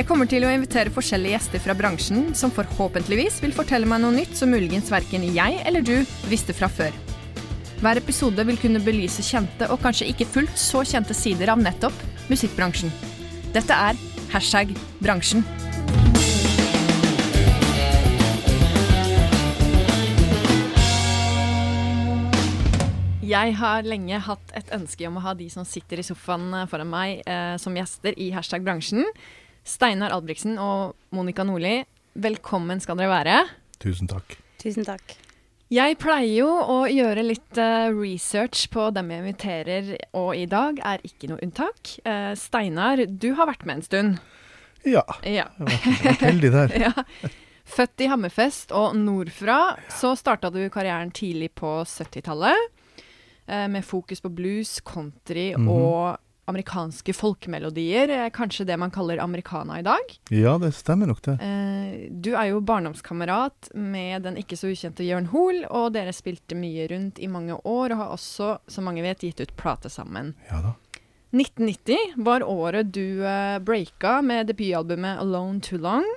Jeg kommer til å invitere forskjellige gjester fra bransjen som forhåpentligvis vil fortelle meg noe nytt som muligens verken jeg eller du visste fra før. Hver episode vil kunne belyse kjente og kanskje ikke fullt så kjente sider av nettopp musikkbransjen. Dette er hashtag bransjen. Jeg har lenge hatt et ønske om å ha de som sitter i sofaen foran meg eh, som gjester i hashtag bransjen. Steinar Albrigtsen og Monica Nordli, velkommen skal dere være. Tusen takk. Tusen takk. Jeg pleier jo å gjøre litt uh, research på dem jeg inviterer, og i dag er ikke noe unntak. Uh, Steinar, du har vært med en stund. Ja. Ja. Jeg har vært, heldig der. ja. Født i Hammerfest og nordfra, så starta du karrieren tidlig på 70-tallet. Uh, med fokus på blues, country Mhm. og amerikanske folkemelodier. eh, Kanskje det man kaller americana i dag. Ja, det stemmer nok det. Eh, du er jo barndomskamerat med den ikke så ukjente Jørn Hoel, og dere spilte mye rundt i mange år, og har også, som mange vet, gitt ut plate sammen. Ja da. 1990 var året du uh, breaka med debutalbumet 'Alone Too Long',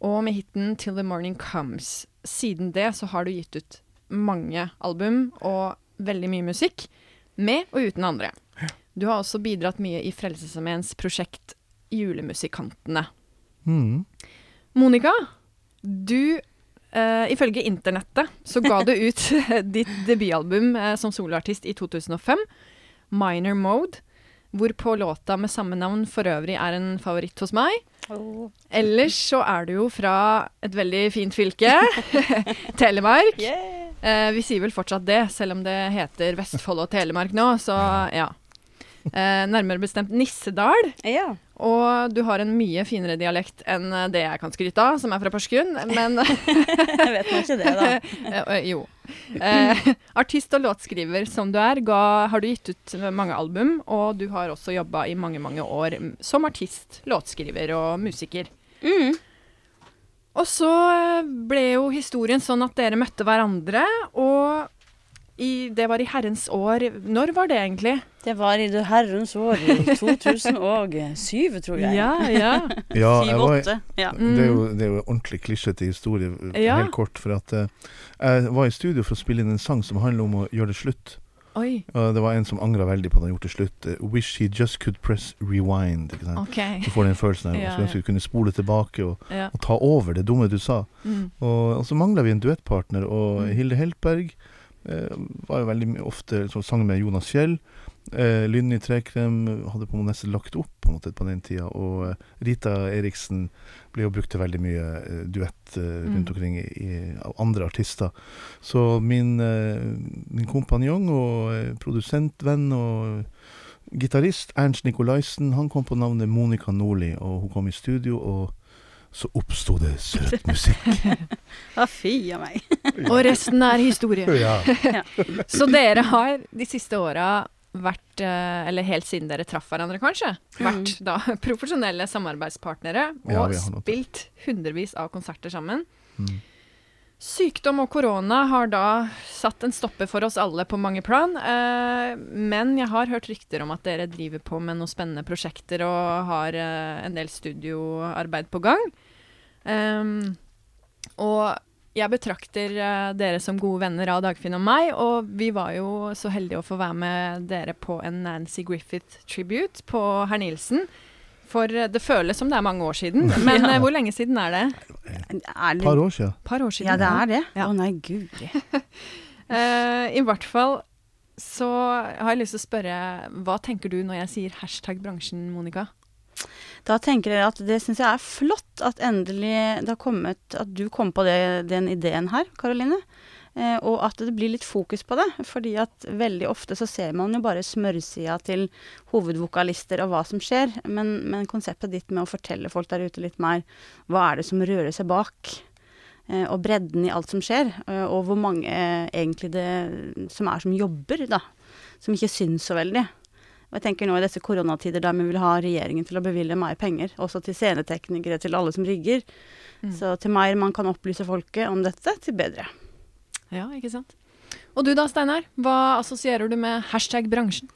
og med hiten 'Till The Morning Comes'. Siden det så har du gitt ut mange album og veldig mye musikk, med og uten andre. Du har også bidratt mye i Frelsesarmeens prosjekt Julemusikantene. Mm. Monica, du Uh, Ifølge internettet så ga du ut ditt debutalbum uh, som soloartist i 2005, 'Minor Mode', hvorpå låta med samme navn for øvrig er en favoritt hos meg. Oh. Ellers så er du jo fra et veldig fint fylke, Telemark. Yeah. Uh, vi sier vel fortsatt det, selv om det heter Vestfold og Telemark nå, så ja. Eh, nærmere bestemt Nissedal. Ja. Og du har en mye finere dialekt enn eh, det jeg kan skryte av, som er fra Porsgrunn, men Jeg vet nå ikke det, da. Eh, eh, Jo. Eh, artist og låtskriver som du er, ga, har du gitt ut mange album, og du har også jobba i mange, mange år som artist, låtskriver og musiker. Mm. Og så ble jo historien sånn at dere møtte hverandre, og i, det var i herrens år Når var det egentlig? Det var i det herrens år 2007, tror jeg. Ja, ja. Ja, jeg var, Ja. det, er jo, det er jo ordentlig klisjete historie, Ja. helt kort. For at eh, jeg var i studio for å spille inn en sang som handler om å gjøre det slutt. Oi. Og det var en som angra veldig på at han gjorde det slutt. Eh, Wish he just could press rewind. Ikke sant? OK. Du får den følelsen av Ja, Ja, skulle du kunne spole tilbake og, Ja. og ta over det dumme du sa. Mm. Og, og så mangla vi en duettpartner, og Mm. Hilde Heltberg var jo veldig ofte som sang med Jonas Fjell. Eh, Lynni Trekrem hadde på en måte nesten lagt opp på, måte, på den tida. Og eh, Rita Eriksen ble jo brukt til veldig mye eh, duett eh, rundt Mm. omkring i, i, av andre artister. Så min, eh, min kompanjong og eh, produsentvenn og gitarist Ernst Nicolaisen, han kom på navnet Monica Nordli, og hun kom i studio. og så oppsto det søt musikk. Ja, fy a meg. Og resten er historie. ja. Så dere har de siste åra vært, eh, eller helt siden dere traff hverandre kanskje, vært da profesjonelle samarbeidspartnere og Ja, spilt hundrevis av konserter sammen. Mm. Sykdom og korona har da satt en stopper for oss alle på mange plan. Eh, men jeg har hørt rykter om at dere driver på med noen spennende prosjekter og har eh, en del studioarbeid på gang. Ehm, og jeg betrakter eh, dere som gode venner av Dagfinn og meg, og vi var jo så heldige å få være med dere på en Nancy Griffith-tribute på Herr Nilsen. For eh, det føles som det er mange år siden, men Ja. eh, hvor lenge siden er det? Et par år siden. Par år siden. Ja, det er det? Å Ja. nei, guri. uh, I hvert fall så har jeg lyst til å spørre, hva tenker du når jeg sier hashtag bransjen, Monica? Da tenker jeg at det syns jeg er flott at endelig det har kommet At du kom på det, den ideen her, Karoline. Eh, og at det blir litt fokus på det. fordi at veldig ofte så ser man jo bare smørsida til hovedvokalister og hva som skjer. Men, men konseptet ditt med å fortelle folk der ute litt mer hva er det som rører seg bak, eh, og bredden i alt som skjer, eh, og hvor mange egentlig det som er som jobber, da. Som ikke syns så veldig. Og jeg tenker nå i disse koronatider der vi vil ha regjeringen til å bevilge mer penger, også til sceneteknikere, til alle som rigger. Mm. Så til mer man kan opplyse folket om dette, til bedre. Ja, ikke sant. Og du da, Steinar? Hva assosierer du med hashtag bransjen?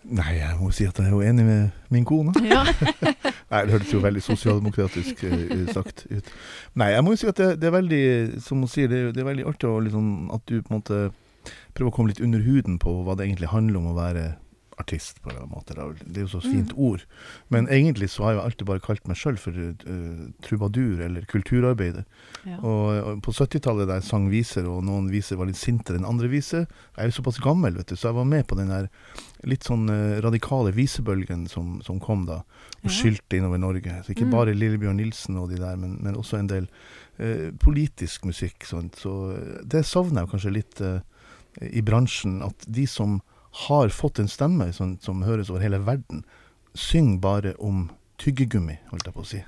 Nei, jeg må si at jeg er jo enig med min kone. Ja. Nei, det hørtes jo veldig sosialdemokratisk eh, sagt ut. Nei, jeg må jo si at det, det er veldig, som hun sier, det, det er veldig artig liksom, at du på en måte prøver å komme litt under huden på hva det egentlig handler om å være artist, på en eller annen måte. Det er jo så fint ord. Men egentlig så har jeg jo alltid bare kalt meg sjøl for uh, trubadur, eller kulturarbeider. Ja. Og, og på 70-tallet da jeg sang viser, og noen viser var litt sintere enn andre viser Jeg er jo såpass gammel, vet du, så jeg var med på den der litt sånn uh, radikale visebølgen som, som kom da, og Ja. skylte innover Norge. Så ikke Mm. bare Lillebjørn Nilsen og de der, men, men også en del uh, politisk musikk. Sånt. Så det savner jeg kanskje litt i bransjen, at de som har fått en stemme som, som høres over hele verden, Syng bare om tyggegummi, holdt jeg på å si.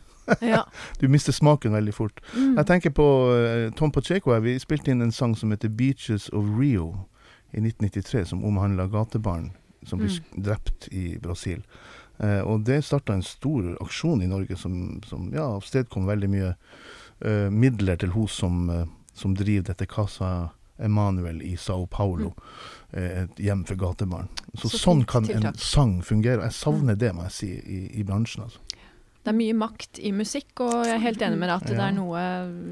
ja. Du mister smaken veldig fort. Mm. Jeg tenker på eh, Tom Pacheco. her. Vi spilte inn en sang som heter 'Beaches of Rio' i 1993, som omhandla gatebarn som ble Mm. drept i Brasil. Eh, og det starta en stor aksjon i Norge som, som ja, avstedkom veldig mye eh, midler til hun som, eh, som driver dette Casa Emanuel i Sao Paulo. eh, Et hjem for gatebarn. Så. Så sånn kan kan en sang fungere. Jeg savner det, må jeg si, i, i bransjen. altså. Det er mye makt i musikk, og jeg er helt enig med deg at det Ja. er noe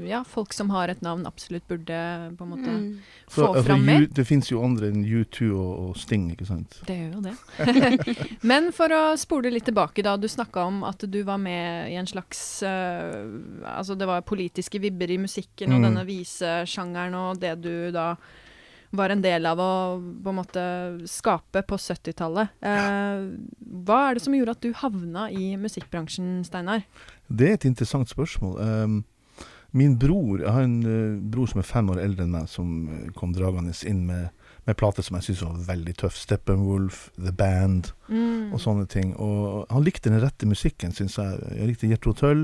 ja, folk som har et navn, absolutt burde på en måte Mm. Få Så, fram mer. Det fins jo andre enn U2 og, og Sting, ikke sant. Det gjør jo det. Men for å spole litt tilbake, da. Du snakka om at du var med i en slags uh, Altså det var politiske vibber i musikken og Mm. denne visesjangeren og det du da var en del av å på en måte skape på 70-tallet. Eh, hva er det som gjorde at du havna i musikkbransjen, Steinar? Det er et interessant spørsmål. Um, min bror Jeg har en uh, bror som er fem år eldre enn meg, som eh, kom dragende inn med, med plater som jeg syntes var veldig tøff. Steppenwolf, The Band Mm. og sånne ting. Og han likte den rette musikken, syns jeg. Jeg likte Jethro Tull.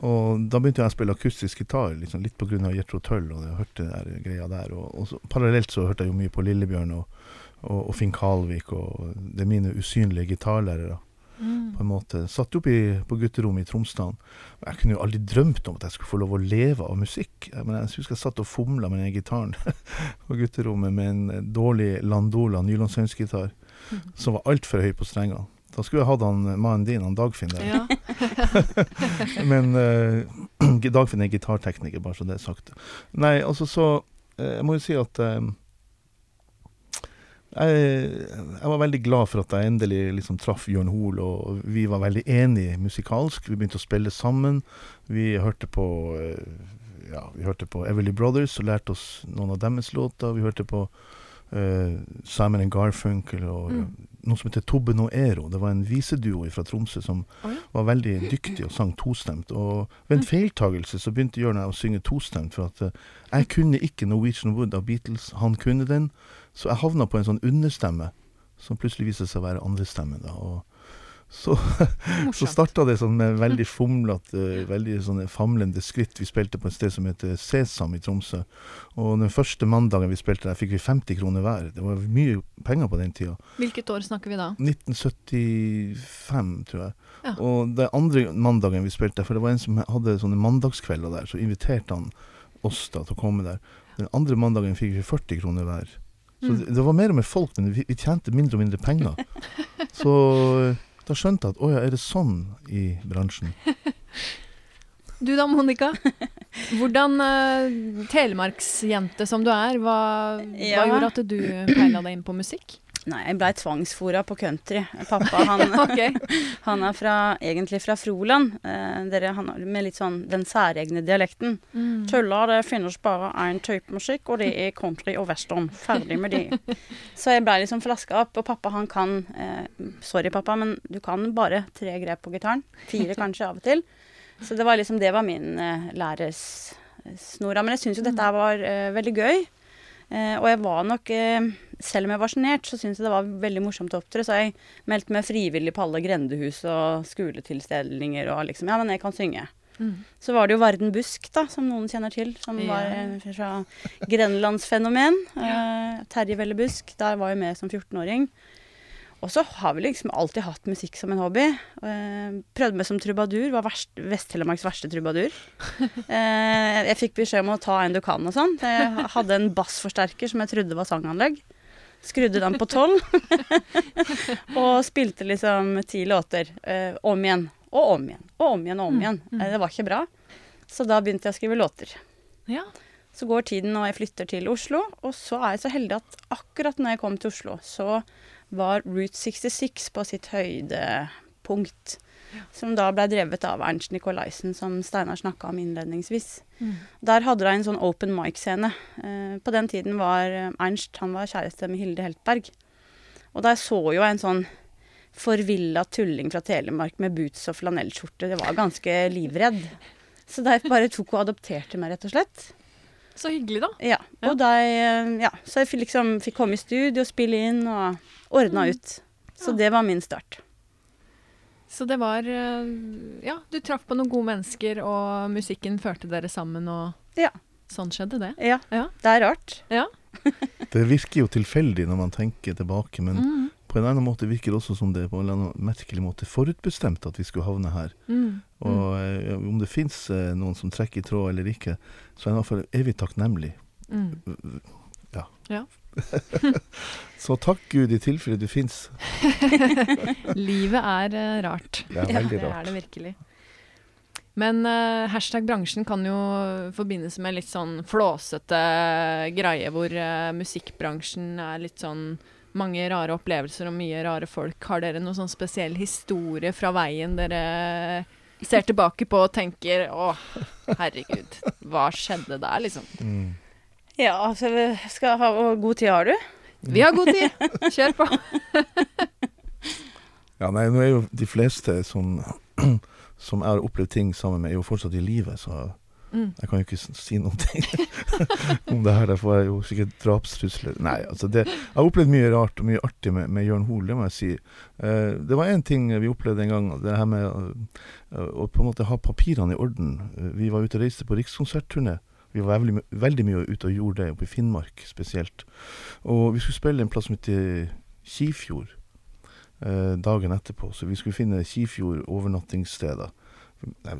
Og da begynte jeg å spille akustisk gitar, liksom, litt pga. Jetro Tull og jeg hørte der greia der. Og, og så, parallelt så hørte jeg jo mye på Lillebjørn og, og, og Finn Kalvik, og det er mine usynlige gitarlærere Mm. på en måte. Satt oppe på gutterommet i Tromsdalen. Jeg kunne jo aldri drømt om at jeg skulle få lov å leve av musikk. Men jeg husker jeg satt og fomla med den gitaren på gutterommet med en eh, dårlig Landola nylonsønsgitar mm. som var altfor høy på strengene. Da skulle jeg hatt han mannen din, han Dagfinn, der. Ja. Men uh, Dagfinn er gitartekniker, bare så det er sagt. Nei, altså så uh, Jeg må jo si at uh, jeg, jeg var veldig glad for at jeg endelig liksom traff Jørn Hoel, og vi var veldig enige musikalsk. Vi begynte å spille sammen. Vi hørte på ja, vi hørte på Everly Brothers og lærte oss noen av deres låter. Vi hørte på Simon and Garfunkel og Mm. Noe som heter Tobbe Noero. Det var en viseduo fra Tromsø som ja. var veldig dyktig og sang tostemt. Og ved en Mm. feiltagelse så begynte Jørn å synge tostemt, for at uh, jeg kunne ikke Norwegian Wood av Beatles, han kunne den. Så jeg havna på en sånn understemme, som plutselig viste seg å være andrestemmen. og så, så starta det sånn med veldig fomlete, veldig sånne famlende skritt. Vi spilte på et sted som heter Sesam i Tromsø. Og den første mandagen vi spilte der, fikk vi 50 kroner hver. Det var mye penger på den tida. Hvilket år snakker vi da? 1975, tror jeg. Ja. Og den andre mandagen vi spilte, for det var en som hadde sånne mandagskvelder der, så inviterte han oss da til å komme der. Den andre mandagen fikk vi 40 kroner hver. Så Mm. det, det var mer mer folk, men vi, vi tjente mindre og mindre penger. så da skjønte jeg at å ja, er det sånn i bransjen? Du da, Monica. Hvordan uh, telemarksjente som du er, hva, Ja. hva gjorde at du peila deg inn på musikk? Nei, jeg blei tvangsfora på country. Pappa han, okay. han er fra, egentlig fra Froland. Eh, dere, han med litt sånn den særegne dialekten. Mm. Tulla, det finnes bare én type musikk, og det er country og western. Ferdig med det. Så jeg blei liksom flaska opp, og pappa han kan eh, Sorry, pappa, men du kan bare tre grep på gitaren. Fire kanskje av og til. Så det var liksom Det var min eh, læres snora. Men jeg syns jo dette var eh, veldig gøy. Eh, og jeg var nok eh, Selv om jeg var sjenert, så syntes jeg det var veldig morsomt å opptre. Så jeg meldte meg frivillig på alle grendehus og skoletilstelninger og liksom Ja, men jeg kan synge. Mm. Så var det jo Varden Busk, da, som noen kjenner til. Som Ja. var eh, fra grenlandsfenomen. Eh, Terje Velle Busk. Der var jeg med som 14-åring. Og så har vi liksom alltid hatt musikk som en hobby. Eh, prøvde meg som trubadur. Var Vest-Telemarks verste trubadur. Eh, jeg fikk beskjed om å ta en du kan og sånn. Jeg hadde en bassforsterker som jeg trodde var sanganlegg. Skrudde den på tolv. og spilte liksom ti låter. Eh, om igjen og om igjen og om igjen og om igjen. Eh, det var ikke bra. Så da begynte jeg å skrive låter. Ja. Så går tiden, og jeg flytter til Oslo. Og så er jeg så heldig at akkurat når jeg kom til Oslo, så var Route 66 på sitt høydepunkt. Som da ble drevet av Ernst Nicolaisen, som Steinar snakka om innledningsvis. Mm. Der hadde de en sånn open mic-scene. Eh, på den tiden var eh, Ernst han var kjæreste med Hilde Heltberg. Og der så jo en sånn forvilla tulling fra Telemark med boots og flanellskjorte. Det var ganske livredd. Så der bare tok og adopterte meg, rett og slett. Så hyggelig, da. Ja, og da jeg, ja, så jeg liksom fikk komme i studio, spille inn og ordna ut. Så Ja. det var min start. Så det var eh, Ja, du traff på noen gode mennesker, og musikken førte dere sammen, og Ja. sånn skjedde det. Ja, Ja. det er rart. Ja. Det virker jo tilfeldig når man tenker tilbake, men Mm. På en annen måte virker det også som det på en eller annen merkelig måte forutbestemt at vi skulle havne her. Mm. Og eh, om det fins eh, noen som trekker i tråd eller ikke, så er jeg i hvert fall evig takknemlig. Mm. Ja. Ja. så takk Gud i tilfelle du fins. Livet er eh, rart. Det er veldig det er det virkelig. Men uh, hashtag bransjen kan jo forbindes med litt sånn flåsete greie, hvor uh, musikkbransjen er litt sånn mange rare opplevelser og mye rare folk. Har dere noen sånn spesiell historie fra veien dere ser tilbake på og tenker å, herregud, hva skjedde der, liksom? Mm. Ja, så vi skal ha god tid har du? Vi har god tid, kjør på. Ja, nei, nå er jo de fleste som, som har opplevd ting sammen med, er jo fortsatt i live, så Mm. jeg kan jo ikke si noen ting om det her. Der får jeg jo sikkert drapstrusler. Nei, altså det Jeg har opplevd mye rart og mye artig med, med Jørn Hoel, det må jeg si. Eh, det var én ting vi opplevde en gang, det her med uh, å på en måte ha papirene i orden. Eh, vi var ute og reiste på rikskonsertturné. Vi var veldig, veldig mye ute og gjorde det, oppe i Finnmark spesielt. Og vi skulle spille en plass som heter Kifjord eh, dagen etterpå, så vi skulle finne Kifjord overnattingssteder.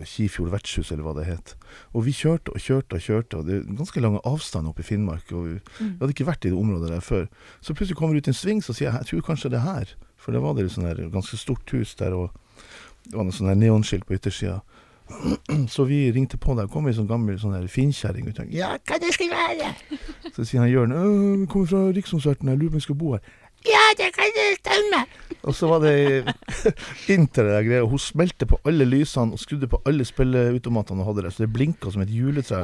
Kifjord vertshus, eller hva det het. Og vi kjørte og kjørte og kjørte, og det er ganske lange avstander oppe i Finnmark. Og vi, Mm. hadde ikke vært i det området der før. Så plutselig kommer vi ut i en sving, så sier jeg jeg tror kanskje det er her. For det var det et sånn ganske stort hus der, og det var noe sånn neonskilt på yttersida. Så vi ringte på der, kom ei sånn gammel sånn og finkjerring ut. Ja, hva det skal være? Så sier han Jørn, «Øh, vi kommer fra Rikskonserten, jeg lurer på om vi skal bo her. Ja, det kan du stemme! Og så var det det greia. Hun smelte på alle lysene og skrudde på alle spilleautomatene hun hadde der, så det blinka som et juletre.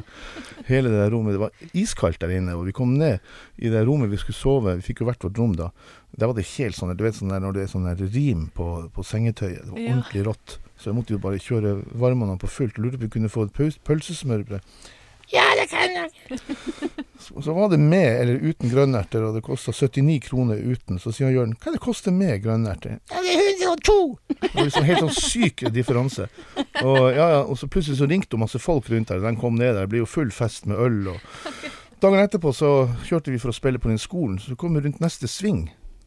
Hele det der rommet. Det var iskaldt der inne, og vi kom ned i det rommet vi skulle sove. Vi fikk jo hvert vårt rom da. Der var det helt sånn du vet sånn der når det er sånn rim på, på sengetøyet. Det var ordentlig rått. Så jeg måtte jo bare kjøre varmene på fullt. Lurte på om vi kunne få et pøls- pølsesmørbrød. Ja, det kan jeg! Så, så var det med eller uten grønnerter, og det kosta 79 kroner uten. Så sier Jørn hva det koster med grønnerter? Ja, det er 102! Det var liksom helt sånn syk differanse. Og, ja, ja, og så plutselig så ringte det masse folk rundt der. De kom ned der. Det blir jo full fest med øl. Og Dagen etterpå så kjørte vi for å spille på den skolen. Så kom vi rundt neste sving.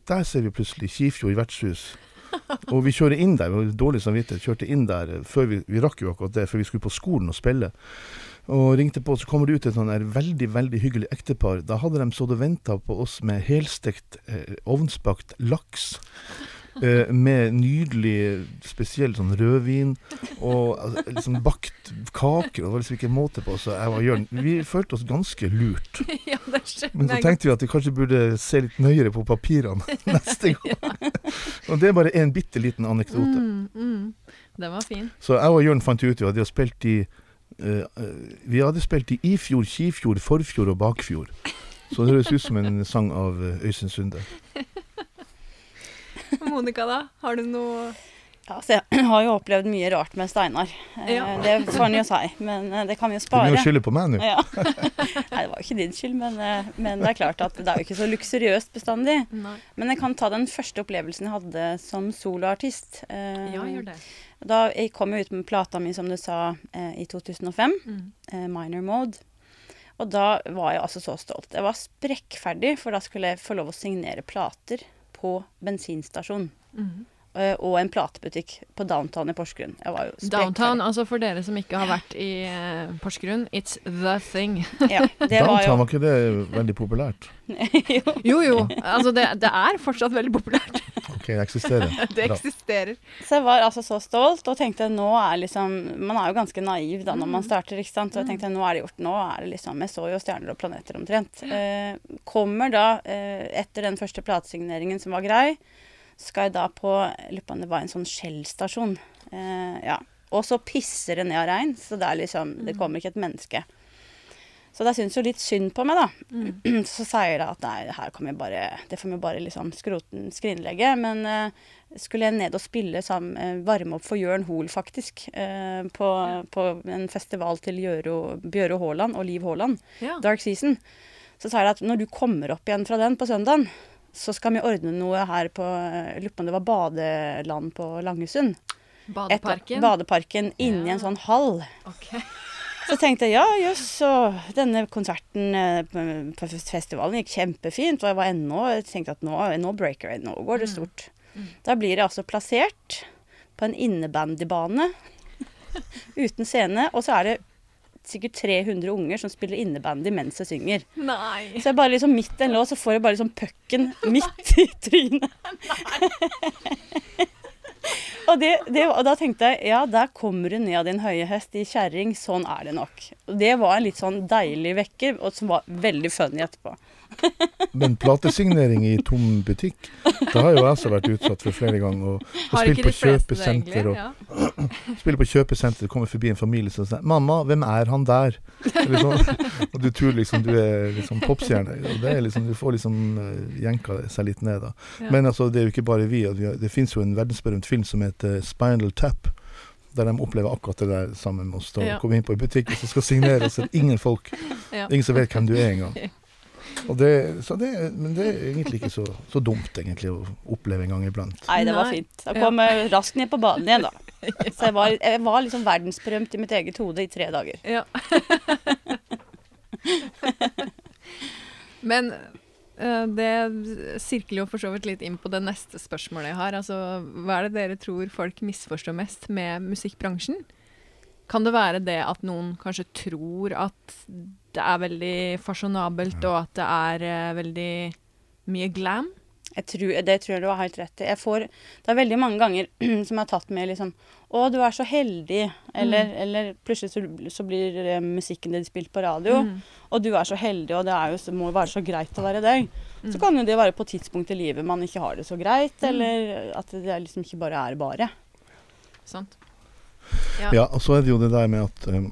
Der ser vi plutselig Kifjord vertshus. Og vi kjører inn der. Vi har dårlig samvittighet. Kjørte inn der før vi, vi rakk jo akkurat det, før vi skulle på skolen og spille. Og ringte på, så kommer det ut et sånn veldig veldig hyggelig ektepar. Da hadde de stått og venta på oss med helstekt, eh, ovnsbakt laks. Eh, med nydelig, spesiell sånn rødvin og altså, liksom bakt kaker. Og det var liksom ikke måte på. Så jeg og Jørn vi følte oss ganske lurt. ja, det skjønner Men så tenkte vi at vi kanskje burde se litt nøyere på papirene neste gang. og det er bare en bitte liten anekdote. Mm, mm. Den var fin. Så jeg og Jørn fant ut jo at de har spilt i Vi hadde spilt i Ifjord, Kifjord, Forfjord og Bakfjord. Så det høres ut som en sang av eh, Øystein Sunde. Monica, da? Har du noe Ja, så jeg har jo opplevd mye rart med Steinar. Eh, Ja. Det får han jo si, men eh, det kan vi jo Du spare. begynner å skylde på meg nå. Ja. Nei, det var jo ikke din skyld, men, eh, men det er klart at det er jo ikke så luksuriøst bestandig. Nei. Men jeg kan ta den første opplevelsen jeg hadde som soloartist. Ja, gjør det. Da jeg kom jeg ut med plata mi, som du sa, i 2005, Mm. Minor Mode. Og da var jeg altså så stolt. Jeg var sprekkferdig, for da skulle jeg få lov å signere plater på bensinstasjon. Mm. Eh, Og en platebutikk på Downtown i Porsgrunn. Jeg var jo Downtown, altså for dere som ikke har vært i uh, Porsgrunn, it's the thing. Ja, det var Downtown, jo var ikke det veldig populært? jo. Jo, jo. Altså, det, det er fortsatt veldig populært. Ok, det eksisterer. Det eksisterer. Så jeg var altså så stolt og tenkte nå er liksom Man er jo ganske naiv da når Mm. man starter, ikke sant. Så jeg tenkte nå er det gjort. Nå er det liksom Jeg så jo stjerner og planeter omtrent. Uh, kommer da, uh, etter den første platesigneringen som var grei, skal jeg da på Lurer på om det var en sånn Shell-stasjon. Eh, ja. Og så pisser det ned av regn, så det er liksom Det kommer ikke et menneske. Så de syns jo litt synd på meg, da. Mm. Så sier de at nei, det her kan vi bare Det får vi bare liksom skroten, skrinlegge. Men eh, skulle jeg ned og spille sammen, eh, varme opp for Jørn Hoel, faktisk. eh, på, på en festival til Gjøro, Bjøro Haaland og Liv Haaland, Ja. Dark Season. Så sier de at når du kommer opp igjen fra den på søndagen, så skal vi ordne noe her på eh, lurer på om det var badeland på Langesund. Et- Badeparken. Badeparken inni Ja. en sånn hall. Ok. Så tenkte jeg ja, jøss, så denne konserten eh, på festivalen gikk kjempefint. Og jeg var ennå jeg tenkte at nå, nå breaker jeg, nå går det Mm. stort. Da blir jeg altså plassert på en innebandybane uten scene, og så er det sikkert 300 unger som spiller innebandy mens jeg synger. Nei. Så jeg bare liksom midt en låt, så får jeg bare liksom pucken midt i trynet. og, det, det, og da tenkte jeg ja, der kommer du ned av din høye hest i kjerring, sånn er det nok. Og det var en litt sånn deilig vekker, og som var veldig funny etterpå. Men platesignering i tom butikk, det har jo jeg også vært utsatt for flere ganger. Og, og spilt på kjøpesenter. Og, Ja. spiller på kjøpesenter, kommer forbi en familie som sier 'Mamma, hvem er han der?' Eller sånn. Og du tror liksom du er liksom popstjerne. Og det er liksom, du får liksom uh, jenka seg litt ned, da. Ja. Men altså, det er jo ikke bare vi. det fins jo en verdensberømt film som heter 'Spinal Tap'. Der de opplever akkurat det der sammen med oss. Da Ja. komme inn på en butikk og så skal signere, og så er det ingen folk. Ja. Ingen som vet hvem du er engang. Og det, så det, men det er egentlig ikke så, så dumt egentlig å oppleve en gang iblant. Nei, det var fint. Da kom jeg raskt ned på banen igjen, da. Så jeg var, jeg var liksom verdensberømt i mitt eget hode i tre dager. Ja. Men eh, det sirkler jo for så vidt litt inn på det neste spørsmålet jeg har. Altså, hva er det dere tror folk misforstår mest med musikkbransjen? Kan det være det at noen kanskje tror at det er veldig fasjonabelt, og at det er uh, veldig mye glam? Jeg tror, det tror jeg du har helt rett i. Jeg får, det er veldig mange ganger som jeg har tatt med liksom Å, du er så heldig. Eller, Mm. eller plutselig så, så blir eh, musikken din spilt på radio. Mm. Og du er så heldig, og det er jo, må jo være så greit å være deg. Mm. Så kan jo det være på tidspunkt i livet man ikke har det så greit, Mm. eller at det liksom ikke bare er bare. Sant? Ja, og så er det jo det der med at um,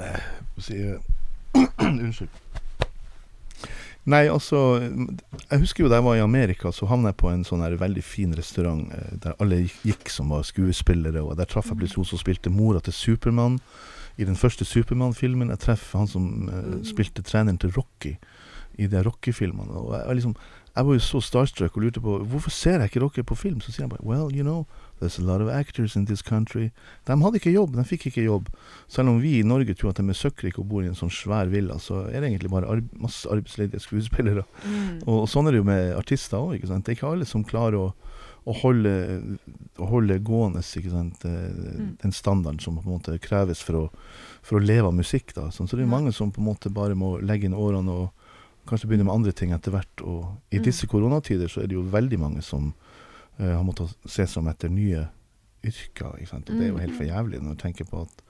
eh, si, eh, Unnskyld. Nei, altså Jeg husker jo da jeg var i Amerika, så havna jeg på en sånn her veldig fin restaurant der alle gikk, som var skuespillere, og der traff jeg plutselig hun som spilte mora til Supermann i den første Supermann-filmen. Jeg treffer han som eh, spilte treneren til Rocky i de Rocky-filmene. Og jeg, var liksom, jeg var jo så starstruck og lurte på hvorfor ser jeg ikke Rocky på film. Så sier jeg bare Well, you know, there's a lot of actors in this country. De hadde ikke jobb, de fikk ikke jobb. Selv om vi i Norge tror at de er søkkrike og bor i en sånn svær villa, så er det egentlig bare arb masse arbeidsledige skuespillere. Mm. Og, og sånn er det jo med artister òg. Det er ikke alle som klarer å, å, holde, å holde gående ikke sant? eh, den standarden som på en måte kreves for å, for å leve av musikk. Da. Sånn, så det er jo mange som på en måte bare må legge inn årene og kanskje begynne med andre ting etter hvert. Og i Mm. disse koronatider så er det jo veldig mange som har måttet se som etter nye yrker. Ikke sant? Og det er jo helt for jævlig når du tenker på at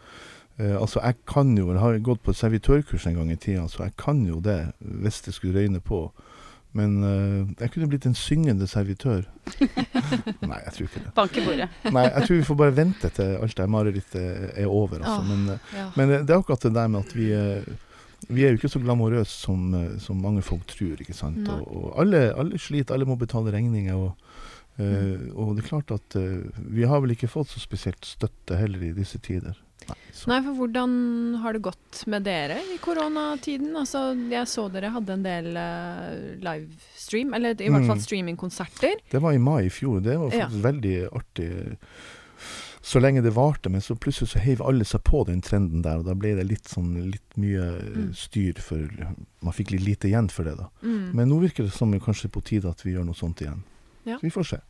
Uh, Altså, jeg kan jo Jeg har gått på servitørkurs en gang i tida, så jeg kan jo det hvis det skulle røyne på. Men uh, jeg kunne blitt en syngende servitør. Nei, jeg tror ikke det. Bank i bordet. Nei, jeg tror vi får bare vente til alt det marerittet er over. Altså. Men, uh, Ja. men det er akkurat det der med at vi eh, vi er jo ikke så glamorøse som, eh, som mange folk tror. ikke sant? Og, og alle, alle sliter, alle må betale regninger. og Eh, og det er klart at uh, vi har vel ikke fått så spesielt støtte heller i disse tider. Nei. Nei, for hvordan har det gått med dere i koronatiden? Altså, jeg så dere hadde en del uh, livestream, eller i hvert fall Mm. streamingkonserter. Det var i mai i fjor. Det var Ja. veldig artig. Så lenge det varte, men så plutselig så heiv alle seg på den trenden der, og da ble det litt sånn litt mye Mm. styr for Man fikk litt lite igjen for det, da. Mm. Men nå virker det som kanskje på tide at vi gjør noe sånt igjen. Ja. Så vi får se.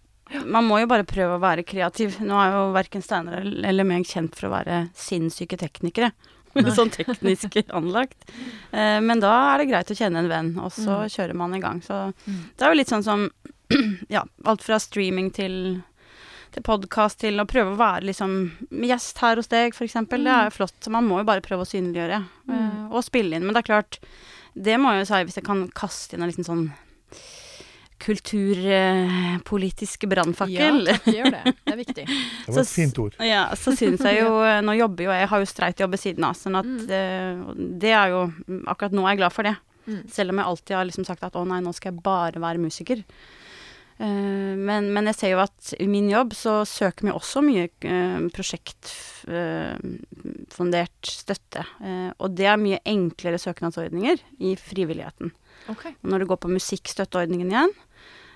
Man må jo bare prøve å være kreativ. Nå er jo verken Steinar eller meg kjent for å være sinnssyke teknikere. Sånn teknisk anlagt. Eh, men da er det greit å kjenne en venn, og så Mm. kjører man i gang. Så Mm. det er jo litt sånn som ja, alt fra streaming til til podkast til å prøve å være liksom gjest her hos deg, f.eks. Det er jo flott. Så man må jo bare prøve å synliggjøre Mm. eh, og spille inn. Men det er klart, det må jeg jo si, hvis jeg kan kaste inn en liten sånn kulturpolitisk brannfakkel. Ja, takk, gjør det. Det er viktig. Det var Så et fint ord. Ja, så syns jeg jo Nå jobber jo jeg, har jo streit jobb ved siden av, sånn at Mm. eh, det er jo Akkurat nå er jeg glad for det. Mm. Selv om jeg alltid har liksom sagt at å nei, nå skal jeg bare være musiker. Uh, men, men jeg ser jo at i min jobb så søker vi også mye uh, prosjektfundert støtte. Eh, og det er mye enklere søknadsordninger i frivilligheten. Okay. Når du går på musikkstøtteordningen igjen eh,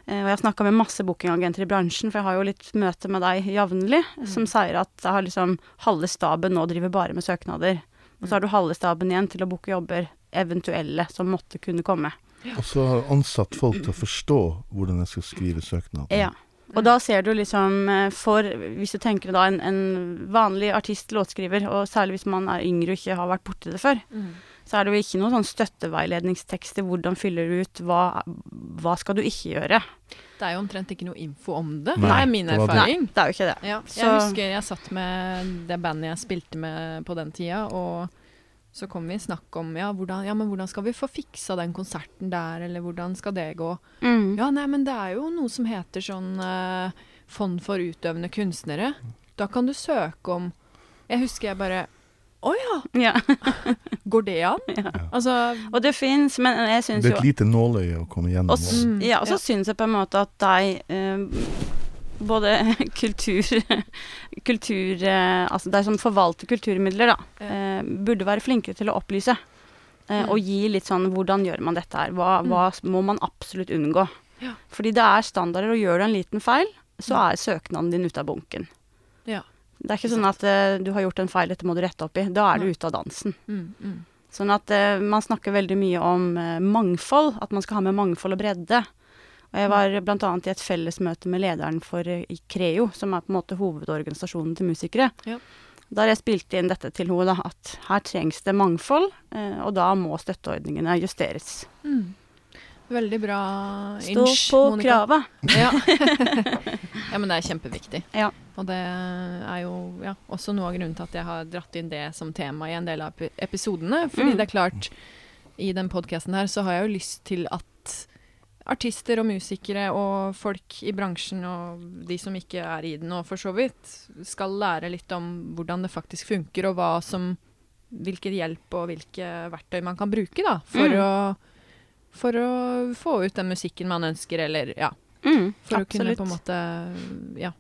Og jeg har snakka med masse bookingagenter i bransjen, for jeg har jo litt møte med deg jevnlig, som sier at jeg har liksom halve staben nå driver bare med søknader. Og så har du halve staben igjen til å booke jobber, eventuelle, som måtte kunne komme. Og så har ansatt folk til å forstå hvordan jeg skal skrive søknaden. Ja. Og da ser du liksom eh, for Hvis du tenker da en, en vanlig artist, låtskriver, og særlig hvis man er yngre og ikke har vært borti det før, Mm. Så er det jo ikke noen sånn støtteveiledningstekster. Hvordan fyller du ut? Hva, hva skal du ikke gjøre? Det er jo omtrent ikke noe info om det. Nei, det er min det Nei, det. erfaring. Det er jo ikke det. Ja, jeg Så- husker jeg satt med det bandet jeg spilte med på den tida, og så kom vi i snakk om ja, hvordan, ja, men hvordan skal vi få fiksa den konserten der, eller hvordan skal det gå? Mm. Ja, nei, men det er jo noe som heter sånn eh, Fond for utøvende kunstnere. Da kan du søke om Jeg husker jeg bare Å ja, Ja. går det an? Ja. Altså Og det fins, men jeg syns Det er et lite nåløye å komme gjennom. Og, Mm, ja, og så ja. syns jeg på en måte at de eh, både kultur Kultur eh, Altså de som forvalter kulturmidler, da, Ja. eh, burde være flinkere til å opplyse. eh, Mm. Og gi litt sånn Hvordan gjør man dette her? Hva, hva må man absolutt unngå? Ja. Fordi det er standarder, og gjør du en liten feil, så Mm. er søknaden din ute av bunken. Det er ikke sånn at uh, du har gjort en feil, dette må du rette opp i. Da er du ute av dansen. Mm, mm. Sånn at uh, man snakker veldig mye om uh, mangfold, at man skal ha med mangfold og bredde. Og jeg var bl.a. i et fellesmøte med lederen for Creo, som er på en måte hovedorganisasjonen til musikere. Ja. Der jeg spilte inn dette til henne, da, at her trengs det mangfold, og da må støtteordningene justeres. Mm. Veldig bra Stå på krava. Ja. ja, men det er kjempeviktig. Ja. Og det er jo ja, også noe av grunnen til at jeg har dratt inn det som tema i en del av episodene. Fordi Mm. det er klart, i den podkasten her så har jeg jo lyst til at artister og musikere og folk i bransjen og de som ikke er i den og for så vidt, skal lære litt om hvordan det faktisk funker, og hva som Hvilken hjelp og hvilke verktøy man kan bruke da, for, Mm. å, for å få ut den musikken man ønsker, eller ja, Mm, for å kunne på en måte Ja.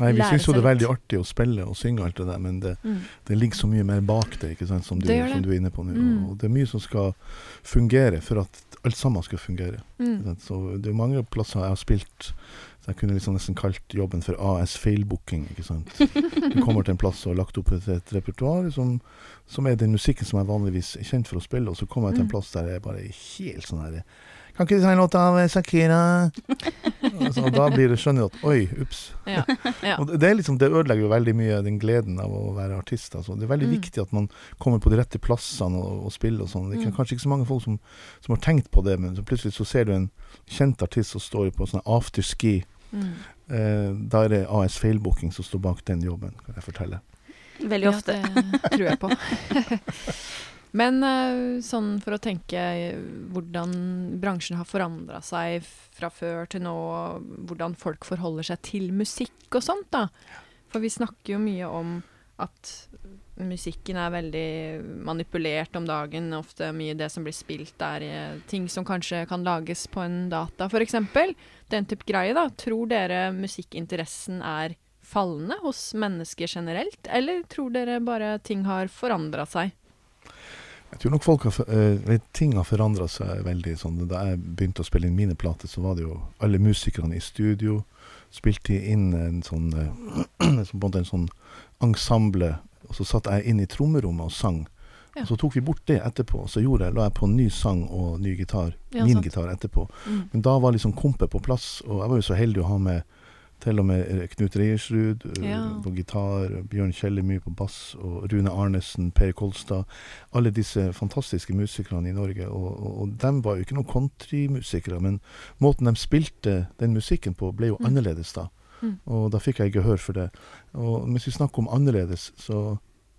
Nei, vi syns jo det er veldig artig å spille og synge alt det der, men det, Mm. det ligger så mye mer bak det, ikke sant, som du, Det det. som du er inne på nå. Mm. Og det er mye som skal fungere for at alt sammen skal fungere. Mm. Så det er mange plasser jeg har spilt så jeg kunne liksom nesten kalt jobben for AS feilbooking. ikke sant? Du kommer til en plass og har lagt opp et, et repertoar som, som er den musikken som jeg vanligvis er kjent for å spille, og så kommer jeg til en Mm. plass der jeg bare er helt sånn her Kan ikke du ta en låt av Sakira? Altså, og da blir det skjønner du at oi, ups. Ja. ja. Det, er liksom, det ødelegger jo veldig mye den gleden av å være artist. Altså. Det er veldig Mm. viktig at man kommer på de rette plassene og, og spiller og sånn. Det er Mm. kanskje ikke så mange folk som, som har tenkt på det, men så plutselig så ser du en kjent artist som står på sånn afterski. Mm. Eh, da er det AS Feilbooking som står bak den jobben, kan jeg fortelle. Veldig ofte. Ja, det tror jeg på. Men eh, sånn for å tenke hvordan bransjen har forandra seg fra før til nå, hvordan folk forholder seg til musikk og sånt, da. For vi snakker jo mye om at musikken er veldig manipulert om dagen. Ofte mye det som blir spilt, er ting som kanskje kan lages på en data, f.eks. Den type greie, da. Tror dere musikkinteressen er fallende hos mennesker generelt, eller tror dere bare ting har forandra seg? Jeg tror nok folk har, uh, ting har forandra seg veldig. Sånn. Da jeg begynte å spille inn mine plater, så var det jo alle musikerne i studio. Spilte inn en sånn, eh, en sånn ensemble og så satt jeg inn i trommerommet og sang. Ja. Og så tok vi bort det etterpå. Så jeg, la jeg på ny sang og ny gitar. Ja, min sant. gitar etterpå. Mm. Men da var liksom kompet på plass, og jeg var jo så heldig å ha med til og med Knut Reiersrud eh, ja. på gitar, Bjørn Kjellemy på bass, og Rune Arnesen, Per Kolstad. Alle disse fantastiske musikerne i Norge. Og, og, og de var jo ikke noen countrymusikere, men måten de spilte den musikken på, ble jo mm. annerledes da. Mm. Og da fikk jeg gehør for det. Og hvis vi snakker om annerledes, så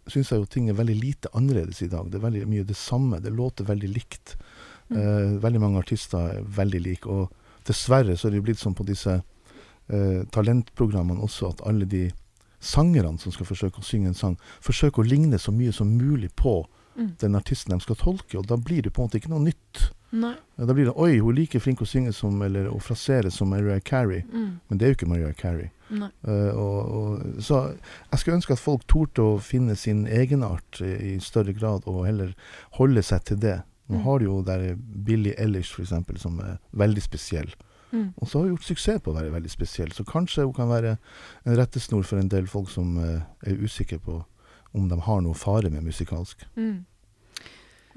syns jeg jo ting er veldig lite annerledes i dag. Det er veldig mye det samme. Det låter veldig likt. Mm. Eh, veldig mange artister er veldig like. Og dessverre så er det jo blitt sånn på disse eh, talentprogrammene også at alle de sangerne som skal forsøke å synge en sang, forsøker å ligne så mye som mulig på mm. den artisten de skal tolke. Og da blir det på en måte ikke noe nytt. Nei. Da blir det Oi, hun er like flink å synge som, eller å frasere som Mariah Carey. Mm. Men det er jo ikke Mariah Carey. Uh, og, og, så jeg skulle ønske at folk torde å finne sin egenart i, i større grad, og heller holde seg til det. Nå mm. har du jo der Billie Ellish, eksempel, som er veldig spesiell. Mm. Og så har hun gjort suksess på å være veldig spesiell. Så kanskje hun kan være en rettesnor for en del folk som uh, er usikre på om de har noe fare med musikalsk. Mm.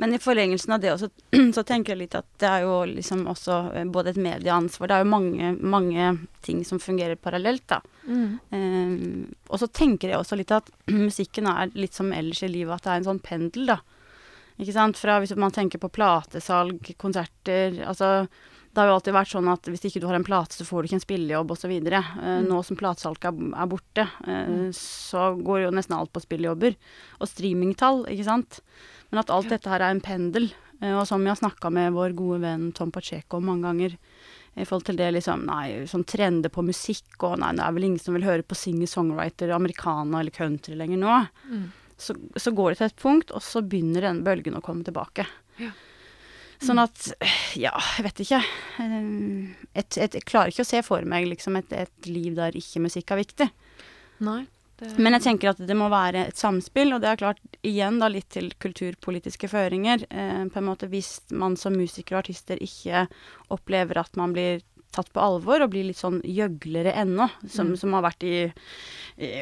Men i forlengelsen av det også, så tenker jeg litt at det er jo liksom også eh, både et medieansvar Det er jo mange, mange ting som fungerer parallelt, da. Mm. Um, og så tenker jeg også litt at musikken er litt som ellers i livet, at det er en sånn pendel, da. Ikke sant. Fra hvis man tenker på platesalg, konserter Altså det har jo alltid vært sånn at hvis ikke du har en plate, så får du ikke en spillejobb osv. Uh, mm. Nå som platesalget er, borte, uh, så går jo nesten alt på spillejobber. Og streamingtall, ikke sant. Men at alt dette her er en pendel. Uh, og som vi har snakka med vår gode venn Tom Pacheco mange ganger i forhold til det liksom Nei, sånn trender på musikk og Nei, det er vel ingen som vil høre på singer-songwriter, americana eller country lenger nå. Mm. Så, så, går det til et punkt, og så begynner den bølgen å komme tilbake. Ja. Sånn at Ja, jeg vet ikke. Eh, et, et, jeg klarer ikke å se for meg liksom et, et liv der ikke musikk er viktig. Nei. Men jeg tenker at det må være et samspill, og det er klart, igjen da litt til kulturpolitiske føringer. Eh, på en måte Hvis man som musiker og artister ikke opplever at man blir tatt på alvor og blir litt sånn gjøglere ennå, som, mm. som har vært i, i,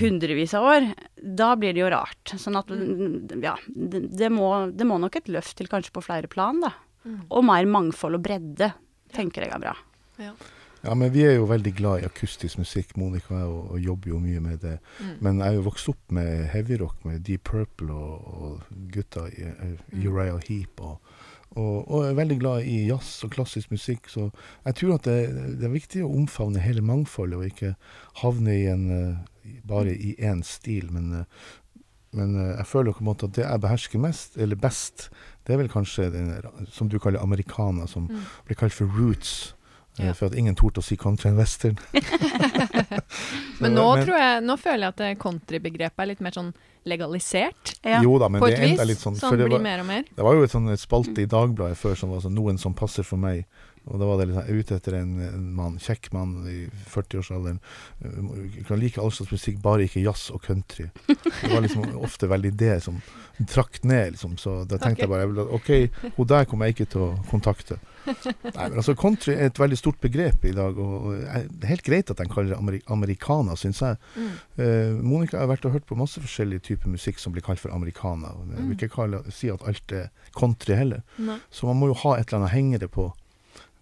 hundrevis av år, da blir det jo rart. Sånn at mm. ja, det, det, må, det, må, nok et løft til kanskje på flere plan, da. Mm. Og mer mangfold og bredde, tenker jeg er bra. Ja. Ja, men vi er jo veldig glad i akustisk musikk, Monica og, og, og jobber jo mye med det. Mm. Men jeg er jo vokst opp med heavyrock, med Deep Purple og, og gutta i uh, Uriah Heap. Og, og, er veldig glad i jazz og klassisk musikk. Så jeg tror at det, det er viktig å omfavne hele mangfoldet, og ikke havne i en, uh, bare i én stil. Men, uh, men jeg føler på en måte at det jeg behersker mest, eller best, det er vel kanskje den som du kaller americana, som mm. blir kalt for roots. Eh, ja. For at ingen torde å si country and western. men nå men, tror jeg, nå føler jeg at eh, countrybegrepet er litt mer sånn legalisert. Ja. Jo da, men på det et vis. Sånn, sånn blir var, mer og mer. Det var jo et sånn spalte i Dagbladet før som var sånn 'Noen som passer for meg'. Og da var det liksom, ute etter en, en mann, kjekk mann i 40-årsalderen. Uh, kan like all slags musikk, bare ikke jazz og country. Det var liksom ofte veldig det som trakk ned, liksom. Så da tenkte okay. jeg bare OK, hun der kommer jeg ikke til å kontakte. Nei, men altså Country er et veldig stort begrep i dag, og, og det er helt greit at de kaller det ameri americana, syns jeg. Mm. Uh, Monica har vært og hørt på masse forskjellige typer musikk som blir kalt for americana. Jeg vil mm. ikke kalle, si at alt er country heller. Nei. Så man må jo ha et eller annet å henge det på.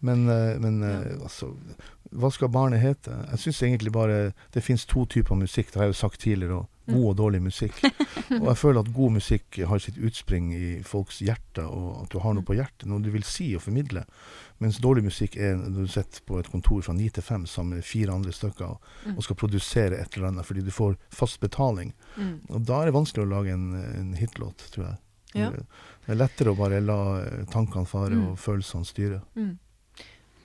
Men, uh, men uh, altså Hva skal barnet hete? Jeg syns egentlig bare det finnes to typer musikk, det har jeg jo sagt tidligere òg god og dårlig musikk. Og jeg føler at god musikk har sitt utspring i folks hjerte, og at du har noe på hjertet, noe du vil si og formidle. Mens dårlig musikk er når du sitter på et kontor fra ni til fem sammen med fire andre stykker og, mm. skal produsere et eller annet fordi du får fast betaling. Mm. Og da er det vanskelig å lage en, en hitlåt, tror jeg. Ja. Det er lettere å bare la tankene fare mm. og følelsene styre. Mm.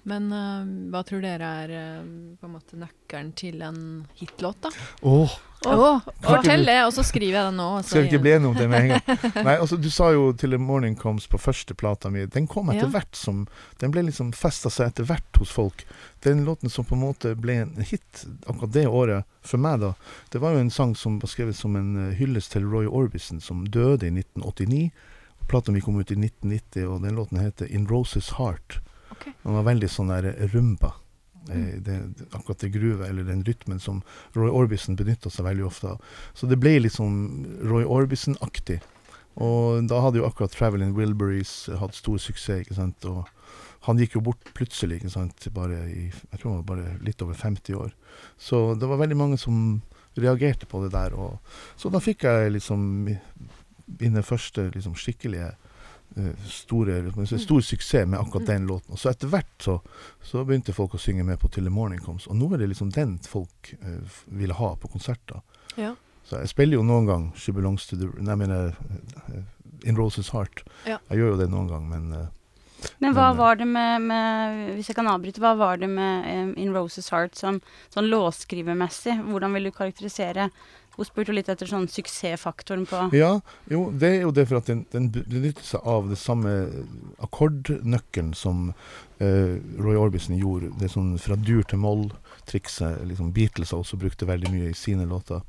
Men uh, hva tror dere er uh, på en måte nøkkelen til en hitlåt, da? Åh, Oh, fortell det, og så skriver jeg det nå. skal vi ikke bli enige om det med en gang? Nei, altså Du sa jo til The Morning Comes på første plata mi. Den kom etter Ja. hvert som Den ble liksom festa seg etter hvert hos folk. Den låten som på en måte ble en hit akkurat det året, for meg da, det var jo en sang som var skrevet som en eh, hyllest til Roy Orbison, som døde i 1989. Plata mi kom ut i 1990, og den låten heter In Roses Heart. Ok. Han var veldig sånn der rumba. Eh, Mm. det, det, akkurat det gruvet, eller den rytmen som Roy Orbison benytta seg veldig ofte av. Så det ble litt sånn Roy Orbison-aktig. Og da hadde jo akkurat Traveling Wilburys hatt stor suksess, ikke sant. Og han gikk jo bort plutselig, ikke sant, bare i Jeg tror han var bare litt over 50 år. Så det var veldig mange som reagerte på det der. Og, så da fikk jeg liksom mi- mine første liksom skikkelige eh, store, liksom, stor suksess med akkurat den låten. Og så etter hvert så, så begynte folk å synge med på Till the Morning Comes. Og nå er det liksom den folk uh, f- ville ha på konserter. Ja. Så jeg spiller jo noen gang She Belongs to the Nei, jeg mener uh, In Roses Heart. Ja. Jeg gjør jo det noen gang, men uh, Men hva Men, eh, var det med, med Hvis jeg kan avbryte, hva var det med um, In Roses Heart som sånn låtskrivermessig? Hvordan vil du karakterisere Hun spurte litt etter sånn suksessfaktoren på Ja, jo, det er jo det for at den, den benytter seg av det samme akkordnøkkelen som eh, Roy Orbison gjorde. Det er sånn fra dur til moll-trikset. Liksom Beatles har også brukt det veldig mye i sine låter.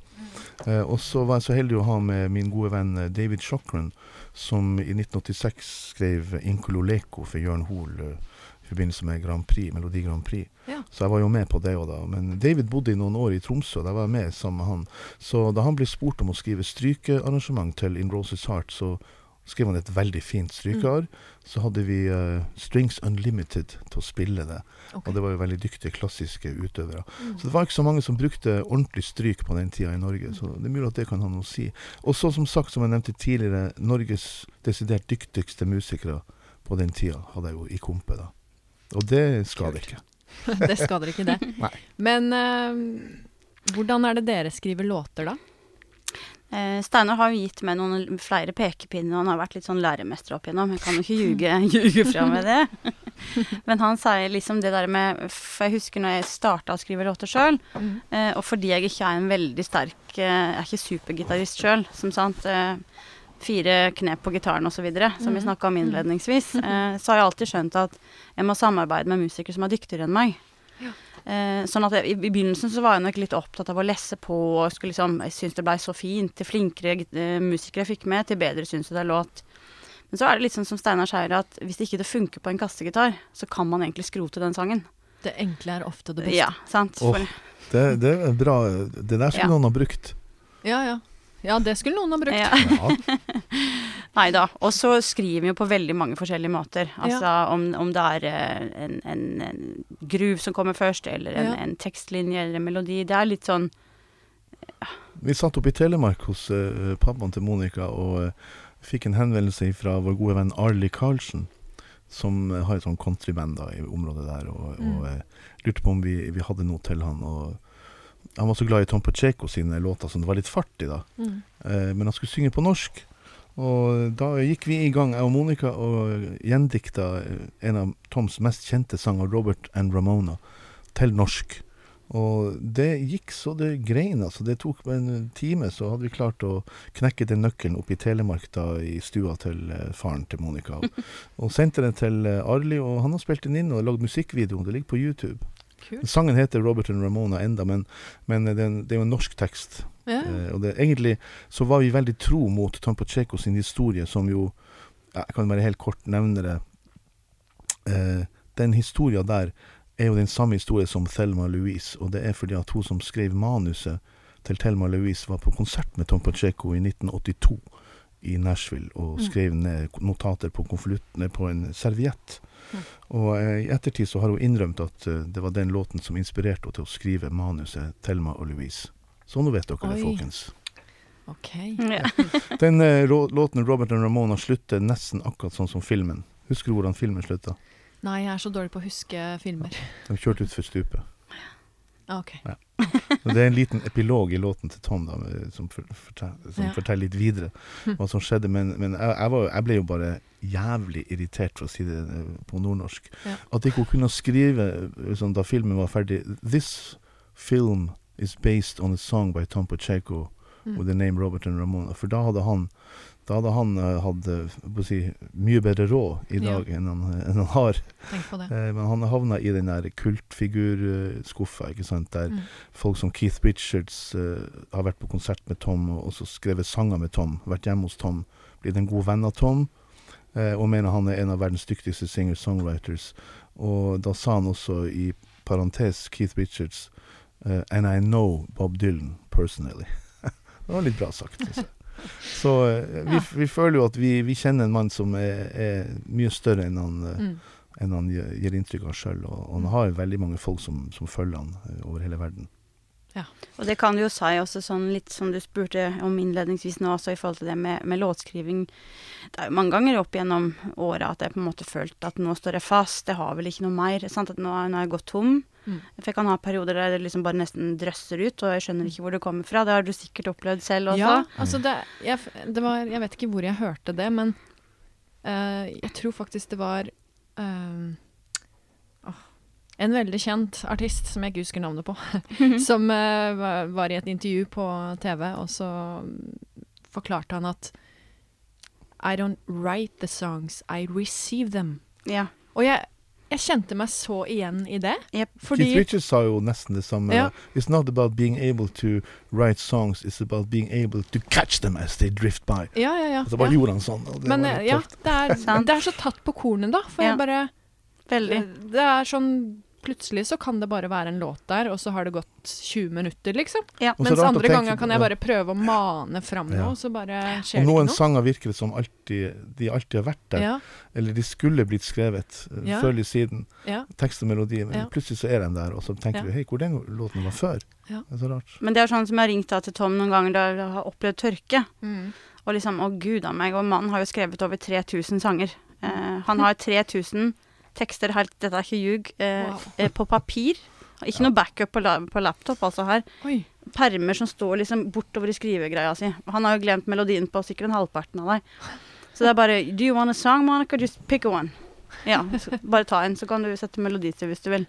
Eh, og så var jeg så heldig å ha med min gode venn eh, David Shockran, som i 1986 skrev 'Incololeko' for Jørn Hoel eh, i forbindelse med Grand Prix, Melodi Grand Prix. Ja. Så jeg var jo med på det òg da. Men David bodde i noen år i Tromsø, da var jeg med sammen med han. Så da han ble spurt om å skrive strykearrangement til In Roses Heart, så skrev han et veldig fint strykearr. Så hadde vi uh, Strings Unlimited til å spille det. Okay. Og det var jo veldig dyktige klassiske utøvere. Mm. Så det var ikke så mange som brukte ordentlig stryk på den tida i Norge. Så det er mulig at det kan ha noe å si. Og så som sagt, som jeg nevnte tidligere, Norges desidert dyktigste musikere på den tida hadde jeg jo i kompe, da. Og det skader det ikke. det skader ikke det. Nei. Men uh, hvordan er det dere skriver låter, da? Uh, Steinar har jo gitt meg noen flere pekepinner, og han har vært litt sånn læremester opp igjennom. Jeg kan jo ikke ljuge, ljuge fra med det. Men han sier liksom det der med For jeg husker når jeg starta å skrive låter sjøl, uh, og fordi jeg ikke er en veldig sterk eh, Jeg er ikke supergitarist sjøl, som sant. Fire knep på gitaren osv., som vi Mhm. snakka om innledningsvis, eh, så har jeg alltid skjønt at jeg må samarbeide med musikere som er dyktigere enn meg. Eh, sånn at jeg, i, I begynnelsen så var jeg nok litt opptatt av å lese på og skulle liksom, Jeg syntes det blei så fint. Til flinkere eh, musikere jeg fikk med, til bedre syns jeg det er låt. Men så er det litt sånn som Steinar sier, at hvis det ikke det funker på en kassegitar, så kan man egentlig skrote den sangen. Det enkle er ofte det beste. Ja, sant? Oh, Det, det er bra. Det der skulle Ja. noen ha brukt. Ja, ja. Ja, det skulle noen ha brukt. ja. Ja. Nei da. Og så skriver vi jo på veldig mange forskjellige måter. Altså om, om det er eh, en, en, en groove som kommer først, eller en, Ja. en tekstlinje eller en melodi. Det er litt sånn Vi satt oppe i Telemark hos uh, pappaen til Monica og uh, fikk en henvendelse fra vår gode venn Arlie Karlsen, som har et sånn countryband i området der, og, Mm. og lurte på om vi, vi hadde noe til han. Og han var så glad i Tom Pacheco sine låter som det var litt fart i, da. Mm. Eh, men han skulle synge på norsk. Og da gikk vi i gang, jeg og Monica, og gjendikta eh, en av Toms mest kjente sanger, Robert and Ramona, til norsk. Og det gikk så det grein, altså. Det tok en time, så hadde vi klart å knekke den nøkkelen oppe i Telemark da, i stua til eh, faren til Monica. Og, og sendte den til eh, Arli, og han har spilt den inn og lagd musikkvideo. Det ligger på YouTube. Kult. Sangen heter Robert and Ramona enda, men, men den, det er jo en norsk tekst. Ja. Eh, og det, egentlig så var vi veldig tro mot Tom Pacheco sin historie, som jo Jeg kan bare helt kort nevne det. Eh, den historia der er jo den samme historien som Thelma Louise, og det er fordi at hun som skrev manuset til Thelma Louise, var på konsert med Tom Pacheco i 1982 i Nashville og Mm. skrev ned notater på, konvolutten- på en serviett. Og eh, i ettertid så har hun innrømt at eh, det var den låten som inspirerte henne til å skrive manuset Thelma og Louise. Så nå vet dere det, folkens. Ok. ja. Den eh, låten Robert and Ramona slutter nesten akkurat sånn som filmen. Husker du hvordan filmen slutta? Nei, jeg er så dårlig på å huske filmer. De kjørte utfor stupet. Ah, Ja. Og det er en liten epilog i låten til Tom da, som, for, fortell, som Ja. forteller litt videre hva som skjedde. Men, men jeg, jeg, var, jeg ble jo bare jævlig irritert, for å si det eh, på nordnorsk. Ja. At ikke hun kunne skrive sånn, da filmen var ferdig This film is based on a song by Tom Pacheco Mm. with the name Robert and Ramona. For da hadde han da hadde han eh, hatt eh, si, mye bedre råd i Ja. dag enn, han, enn han har. Eh, men han havna i den der kultfigurskuffa, ikke sant, der Mm. folk som Keith Richards eh, har vært på konsert med Tom og også skrevet sanger med Tom, vært hjemme hos Tom, blitt en god venn av Tom, eh, og mener han er en av verdens dyktigste singer-songwriters. Og da sa han også i parentes Keith Richards eh, And I know Bob Dylan personally. det var litt bra sagt, Altså. Så eh, vi, vi føler jo at vi, vi kjenner en mann som er, er mye større enn han eh, Mm. enn han gir, gir inntrykk av sjøl. Og, og han har veldig mange folk som, som følger han eh, over hele verden. Og det kan du jo si også sånn litt som du spurte om innledningsvis nå, også i forhold til det med, med låtskriving. Det er jo mange ganger opp gjennom året at jeg på en måte følte at nå står jeg fast, jeg har vel ikke noe mer. Sant? At nå, nå er jeg gått tom. Mm. For jeg kan ha perioder der det liksom bare nesten drøsser ut, og jeg skjønner ikke hvor det kommer fra. Det har du sikkert opplevd selv også. Ja, altså det, jeg, det var, jeg vet ikke hvor jeg hørte det, men uh, jeg tror faktisk det var åh, en veldig kjent artist som jeg ikke husker navnet på, som uh, var, i et intervju på TV, og så forklarte han at I don't write the songs, I receive them. Ja. Og jeg, jeg kjente meg så igjen i det. Yep. Fordi Keith Richards sa jo nesten det samme. Ja. It's not about being able to write songs, it's about being able to catch them as they drift by. Ja, ja, ja. Og så bare ja. gjorde han sånn. Og det Men var eh, ja, det er, det er så tatt på kornet, da. For Ja. jeg bare Veldig. Det er sånn Plutselig så kan det bare være en låt der, og så har det gått 20 minutter, liksom. Ja. Mens andre tenke ganger kan jeg bare prøve å mane fram Ja. noe, og så bare skjer Og det ikke noe. Noen sanger virker det som alltid, de alltid har vært der. Ja, Eller de skulle blitt skrevet uh, Ja. før eller siden. ja. Tekst og melodi. Men Ja. plutselig så er de der, og så tenker Ja. du hei, hvor den låten var før? Ja. Det er så rart. Men det er sånn som jeg har ringt da til Tom noen ganger da jeg har opplevd tørke. Mm. Og liksom, å gud a meg, og mannen har jo skrevet over 3000 sanger. Eh, han har 3000 tekster, helt, dette er ikke ljug, eh, Wow. eh, på papir. Ikke noe backup på, la, på laptop, altså her. Oi. Permer som står liksom bortover i skrivegreia si. Han har jo glemt melodien på sikkert en halvparten av deg. Så det er bare Do you want a song, Monica? Just pick one. Ja, bare ta en, så kan du sette melodi til hvis du vil.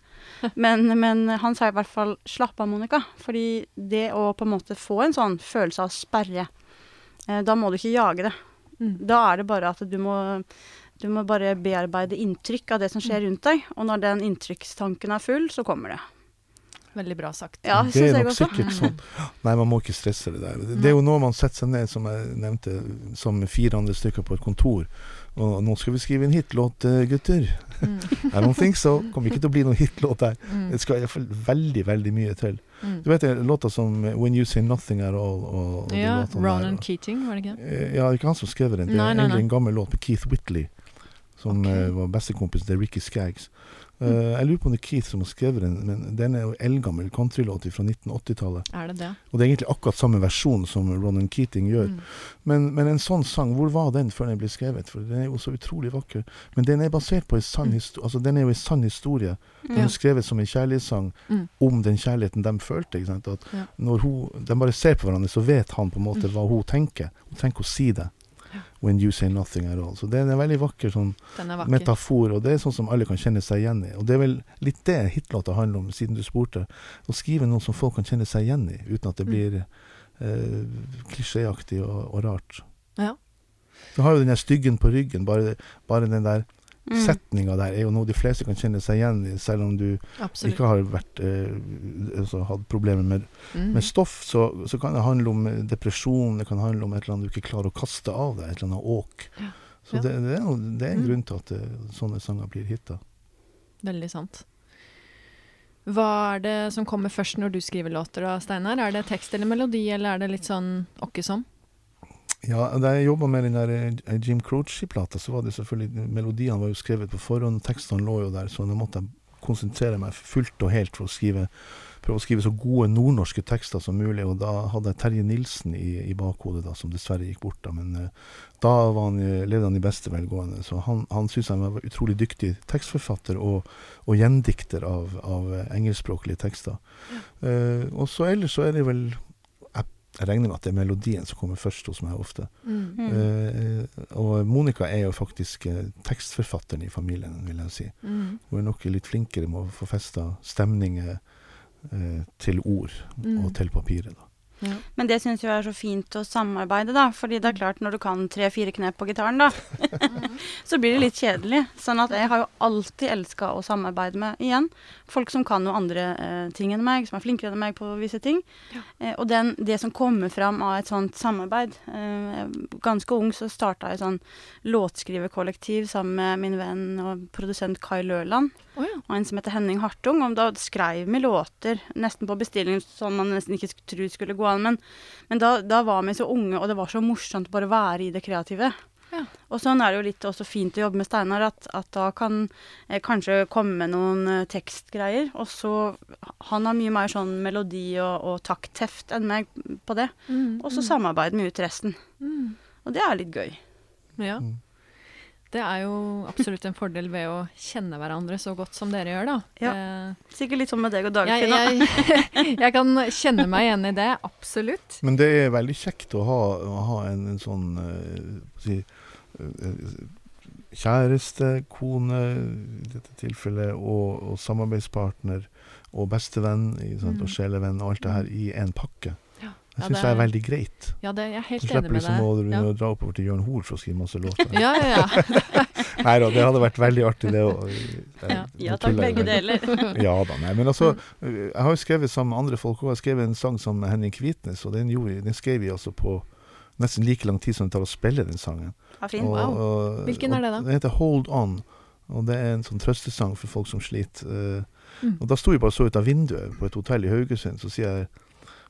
Men, men han sa i hvert fall 'slapp av, Monica'. Fordi det å på en måte få en sånn følelse av sperre, eh, da må du ikke jage det. Mm. Da er det bare at du må, du må bare bearbeide inntrykk av det som skjer rundt deg. Og når den inntrykkstanken er full, så kommer det. Veldig bra sagt. Ja, det er nok sikkert sånn. Nei, man må ikke stresse det der. Det, er jo noe man setter seg ned, som jeg nevnte, som fire andre stykker på et kontor. Og nå skal vi skrive en hitlåt, eh, gutter. Mm. I don't think so. Kommer ikke til å bli noen hitlåt der. Mm. Det skal iallfall veldig, veldig mye til. Mm. Du vet låta som eh, When You Say Nothing At All og, og Ja, Ronan Keating, var det ikke det? Eh, Ja, det er ikke han som skrev den. Det er Nei, nei, nei. en gammel låt med Keith Whitley, som Ok. eh, var bestekompis til Ricky Skaggs. Mm. Uh, jeg lurer på om det er Keith som har skrevet den, men den er jo eldgammel countrylåt fra 1980-tallet. Er det det? Og det er egentlig akkurat samme versjon som Ronan Keating gjør. Mm. Men, men en sånn sang, hvor var den før den ble skrevet? For den er jo så utrolig vakker. Men den er basert på en sann Mm. historie. Altså, den er jo en sann historie. Den er skrevet som en kjærlighetssang Mm. om den kjærligheten de følte. At Ja. når hun, de bare ser på hverandre, så vet han på en måte Mm. hva hun tenker. Hun trenger ikke å si det. When you say nothing at all. Så det er en veldig vakker sånn er vakker. metafor, og det er sånn som alle kan kjenne seg igjen i. Og det er vel litt det hitlåta handler om, siden du spurte. Å skrive noe som folk kan kjenne seg igjen i, uten at det Mm. blir eh, klisjéaktig og, og rart. Ja. Du har jo den der styggen på ryggen, bare, bare den der Mm. setninga der er jo noe de fleste kan kjenne seg igjen i, selv om du Absolutt. ikke har vært, eh, altså, hatt problemer med, Mm. med stoff, så, så kan det handle om eh, depresjon, det kan handle om et eller annet du ikke klarer å kaste av deg, et eller annet åk. Ja. Så Ja. det, det, er, det er en Mm. grunn til at eh, sånne sanger blir hita. Veldig sant. Hva er det som kommer først når du skriver låter, da, Steinar? Er det tekst eller melodi, eller er det litt sånn åkke som? Ja, da jeg jobba med den der eh, Jim Croce-plata, så var det selvfølgelig Melodiene var jo skrevet på forhånd, tekstene lå jo der, så da måtte jeg konsentrere meg fullt og helt for å skrive prøve å skrive så gode nordnorske tekster som mulig. Og da hadde jeg Terje Nilsen i, i bakhodet, da, som dessverre gikk bort. da, Men uh, da han, levde han i beste velgående. Så han, han syntes jeg var utrolig dyktig tekstforfatter og, og gjendikter av, av engelskspråklige tekster. Ja. Uh, og så ellers så er det vel jeg regner med at det er melodien som kommer først hos meg ofte. Mm. Uh, og Monica er jo faktisk uh, tekstforfatteren i familien, vil jeg si. Mm. Hun er nok litt flinkere med å få festa stemninger uh, til ord mm. og til papiret. da. Ja. Men det syns jeg er så fint å samarbeide, da. Fordi det er klart, når du kan tre-fire knep på gitaren, da, så blir det litt kjedelig. Sånn at jeg har jo alltid elska å samarbeide med, igjen, folk som kan noe andre eh, ting enn meg, som er flinkere enn meg på visse ting. Ja. Eh, og den, det som kommer fram av et sånt samarbeid eh, Ganske ung så starta jeg sånn låtskriverkollektiv sammen med min venn og produsent Kai Løland. Oh, ja. Og en som heter Henning Hartung. Og da skrev vi låter nesten på bestilling, sånn man nesten ikke trodde skulle gå an. Men, men da, da, var vi så unge, og det var så morsomt bare å være i det kreative. Ja. Og sånn er det jo litt også fint å jobbe med Steinar, at, at da kan eh, kanskje komme noen eh, tekstgreier. Og så Han har mye mer sånn melodi og, og taktheft enn meg på det. Mm, og så mm. samarbeider vi ut resten. Mm. Og det er litt gøy. Ja. Mm. Det er jo absolutt en fordel ved å kjenne hverandre så godt som dere gjør, da. Ja, eh, Sikkert litt sånn med deg og Dagfinn. Jeg, jeg, jeg, kan kjenne meg igjen i det, absolutt. Men det er veldig kjekt å ha, å ha en, en, sånn uh, si, uh, kjæreste, kone i dette tilfellet, og, og samarbeidspartner og bestevenn mm. og sjelevenn og alt det her i en pakke. Jeg syns det, det, er veldig greit. Ja, det, jeg er helt enig med deg. Du slipper liksom å, ja. dra oppover til Jørn Hoel for å skrive masse låter. ja, ja, ja. nei da, det hadde vært veldig artig, det òg. Ja, ja takk, begge deler. ja da, nei. Men altså, jeg har jo skrevet sammen med andre folk òg. Jeg har skrevet en sang sammen med Henning Kvitnes, og den, gjorde, den skrev vi altså på nesten like lang tid som det tar å spille den sangen. Ja, fin. Og, wow. Og, Hvilken er det, da? Den heter Hold On. Og det er en sånn trøstesang for folk som sliter. Uh, mm. Og da sto vi bare så ut av vinduet på et hotell i Haugesund, så sier jeg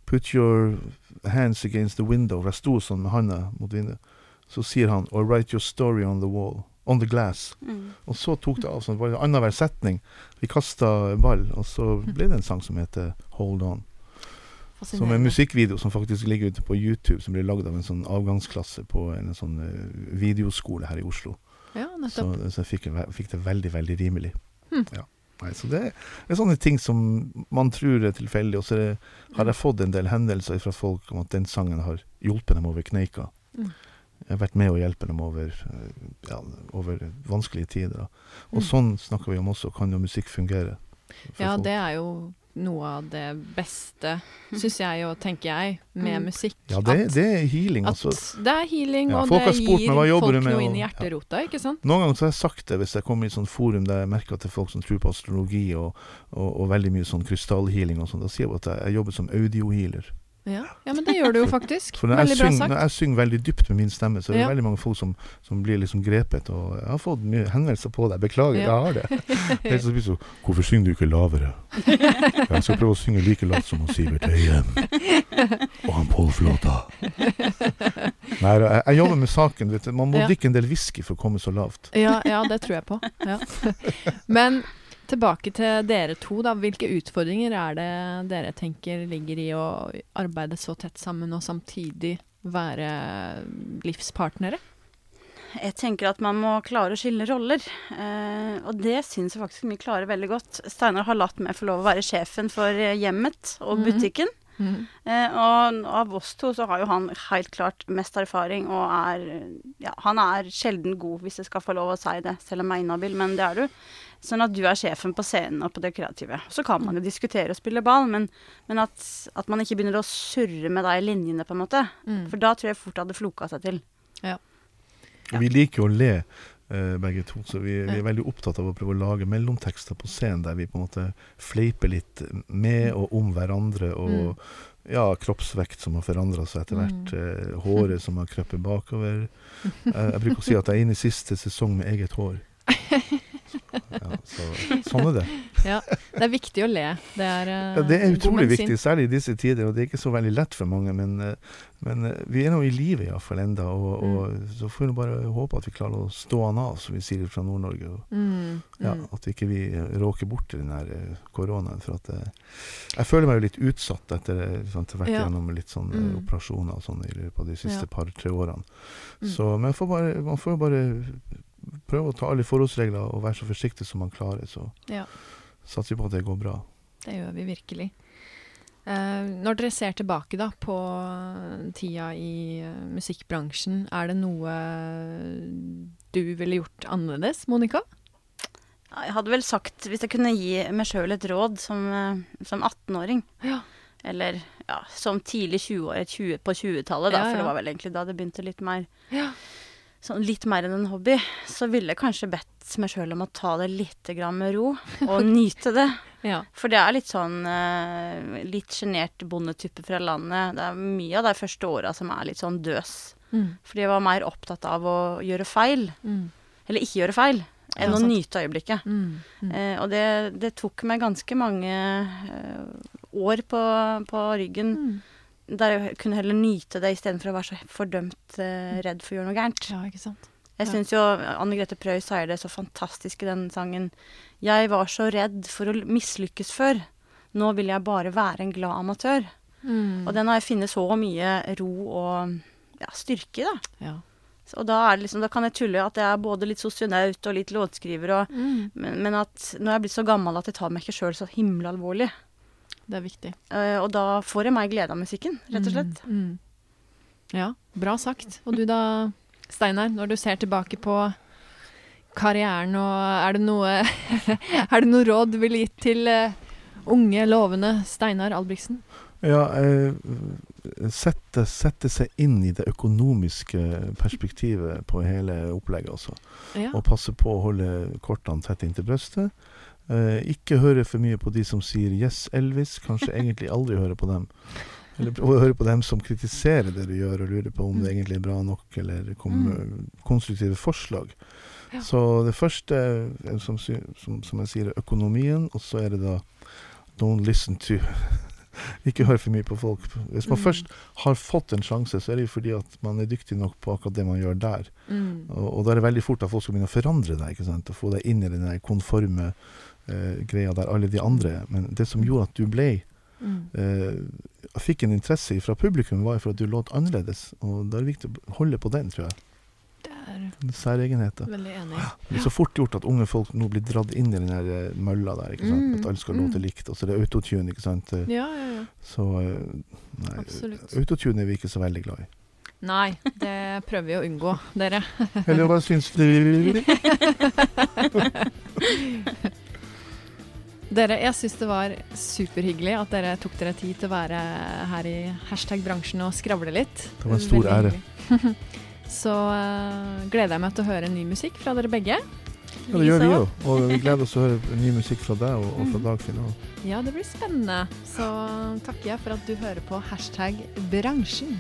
Put your hands against the window. For jeg sto sånn med handa mot vinduet. Så sier han Or write your story on the wall. On the glass. Mm. Og så tok det av sånn. Det var annenhver setning. Vi kasta ball, og så ble det en sang som heter Hold On. Som en musikkvideo som faktisk ligger ute på YouTube, som blir lagd av en sånn avgangsklasse på en sånn uh, videoskole her i Oslo. Ja, så, så, jeg fikk, fikk, det veldig, veldig rimelig. Hm. Ja. Nei, så det er sånne ting som man tror er tilfeldig. Og så har jeg fått en del hendelser fra folk om at den sangen har hjulpet dem over kneika. Mm. Jeg har vært med å hjelpe dem over, ja, over vanskelige tider. Og mm. sånn snakker vi om også, kan jo musikk fungere. Ja, folk. det er jo noe av det beste, syns jeg og tenker jeg, med mm. musikk. Ja, det, det er healing, altså. Det er healing, ja, og det gir folk noe inn i hjerterota, ja. ikke sant? Noen ganger så har jeg sagt det hvis jeg kommer i et sånt forum der jeg merker at det er folk som tror på astrologi og, og, og veldig mye sånn krystallhealing og sånn. Da sier jeg at jeg, jeg jobber som audiohealer. Ja. ja, men det gjør du jo faktisk. For jeg, når jeg synger veldig dypt med min stemme, så er det ja. veldig mange folk som, som, blir liksom grepet. Og jeg har fått mye henvendelser på deg. Beklager, ja. jeg har det. Helt så blir så, Hvorfor synger du ikke lavere? Jeg skal prøve å synge like lavt som Sivert Høyem og han Pål Flåta. Nei, jeg, jeg, jobber med saken. Vet du. Man må drikke en del whisky for å komme så lavt. Ja, ja det tror jeg på. Men Tilbake til dere to, da. Hvilke utfordringer er det dere tenker ligger i å arbeide så tett sammen og samtidig være livspartnere? Jeg tenker at man må klare å skille roller. Eh, og det syns jeg faktisk vi klarer veldig godt. Steinar har latt meg få lov å være sjefen for hjemmet og mhm. butikken. Mm. Mm. Eh, og av oss to så har jo han helt klart mest erfaring og er Ja, han er sjelden god, hvis jeg skal få lov å si det, selv om jeg er inhabil, men det er du. Sånn at du er sjefen på scenen og på det kreative. Så kan man jo diskutere og spille ball, men, men at, at, man ikke begynner å surre med deg i linjene, på en måte. Mm. For da tror jeg fort det hadde floka seg til. Ja. ja. Vi liker å le. Uh, begge to. Så vi, vi, er veldig opptatt av å prøve å lage mellomtekster på scenen der vi på en måte fleiper litt med og om hverandre. Og mm. ja, kroppsvekt som har forandra seg etter hvert. Mm. Uh, håret som har krøpet bakover. Jeg, jeg bruker å si at jeg er inne i siste sesong med eget hår. Ja, så, sånn er det. Ja, det er viktig å le. Det er, uh, det er utrolig viktig, særlig i disse tider. Og det er ikke så veldig lett for mange, men, uh, men uh, vi er nå i live iallfall enda. Og, og så får vi bare håpe at vi klarer å stå han av, som vi sier fra Nord-Norge. Og, Mm, ja, mm. at ikke vi råker bort den her koronaen. For at uh, jeg føler meg jo litt utsatt etter sånn, å ha vært Ja. gjennom litt sånn Mm. operasjoner og sånn i løpet av de siste par-tre årene. Mm. Så, men man får, bare, man får jo bare prøve å ta alle forholdsregler og være så forsiktig som man klarer. Så Ja. satser vi på at det går bra. Det gjør vi virkelig. Eh, når dere ser tilbake da på tida i eh, musikkbransjen, er det noe du ville gjort annerledes, Monica? Jeg hadde vel sagt, hvis jeg kunne gi meg sjøl et råd som, eh, som 18-åring, Ja. eller ja, som tidlig 20-år, 20, på 20-tallet, da, Ja, for det var vel egentlig da det begynte litt mer Ja. Sånn litt mer enn en hobby, så ville jeg kanskje bedt meg sjøl om å ta det litt med ro, og nyte det. Ja. For det er litt sånn eh, litt sjenert bondetype fra landet. Det er mye av de første åra som er litt sånn døs. Mm. Fordi jeg var mer opptatt av å gjøre feil, Mm. eller ikke gjøre feil, enn Ja, å nyte øyeblikket. Mm. Mm. Eh, og det, det tok meg ganske mange eh, år på, på ryggen Mm. Der jeg kunne heller nyte det istedenfor å være så fordømt eh, redd for å gjøre noe gærent. Ja, ikke sant. Jeg syns jo Anne Grete Preus sier det så fantastisk i den sangen. Jeg var så redd for å mislykkes før. Nå vil jeg bare være en glad amatør. Mm. Og den har jeg funnet så mye ro og ja, styrke i, da. Ja. Og da, det liksom, da kan jeg tulle at jeg er både litt sosionaut og litt låtskriver, og, Mm. men, men at nå er jeg blitt så gammel at jeg tar meg ikke sjøl så himla alvorlig. Det er viktig. Uh, og da får jeg meg glede av musikken, rett og slett. Mm. Mm. Ja, bra sagt. Og du da, Steinar, når du ser tilbake på karrieren, og er det noe, er det noe råd du ville gitt til eh, unge, lovende Steinar Albrigtsen? Ja, eh, sette, sette seg inn i det økonomiske perspektivet på hele opplegget, altså. Ja. Og passe på å holde kortene tett inntil brøstet. Eh, ikke høre for mye på de som sier 'yes, Elvis'. Kanskje egentlig aldri høre på dem. Eller høre på dem som kritiserer det du gjør, og lurer på om det Mm. egentlig er bra nok, eller kommer konstruktive forslag. Ja. Så det første, er, som, som, som jeg sier, er økonomien, og så er det da 'don't listen to' Ikke hør for mye på folk. Hvis man Mm. først har fått en sjanse, så er det jo fordi at man er dyktig nok på akkurat det man gjør der. Mm. Og, og da er det veldig fort at folk skal begynne å forandre deg, ikke sant? og få deg inn i den konforme eh, greia der alle de andre er. Men det som gjorde at du ble Mm. eh, fikk en interesse fra publikum, var for at du låt annerledes. Og da er det viktig å holde på den, tror jeg. Det er Særegenheter. veldig enig. Det er så fort gjort at unge folk nå blir dratt inn i den der eh, mølla der. ikke sant? Mm, At alle skal mm. låte likt. Og så er det autotune, ikke sant. Eh, Ja, ja, ja. Så nei, Absolutt. autotune er vi ikke så veldig glad i. Nei, det prøver vi å unngå, dere. Eller hva syns du? Dere, jeg syns det var superhyggelig at dere tok dere tid til å være her i hashtag bransjen og skravle litt. Det var en stor ære. Så uh, gleder jeg meg til å høre ny musikk fra dere begge. Ja, det gjør vi jo. Og vi gleder oss til å høre ny musikk fra deg og, og fra Mm. Dagfinn òg. Ja, det blir spennende. Så takker jeg for at du hører på hashtag bransjen.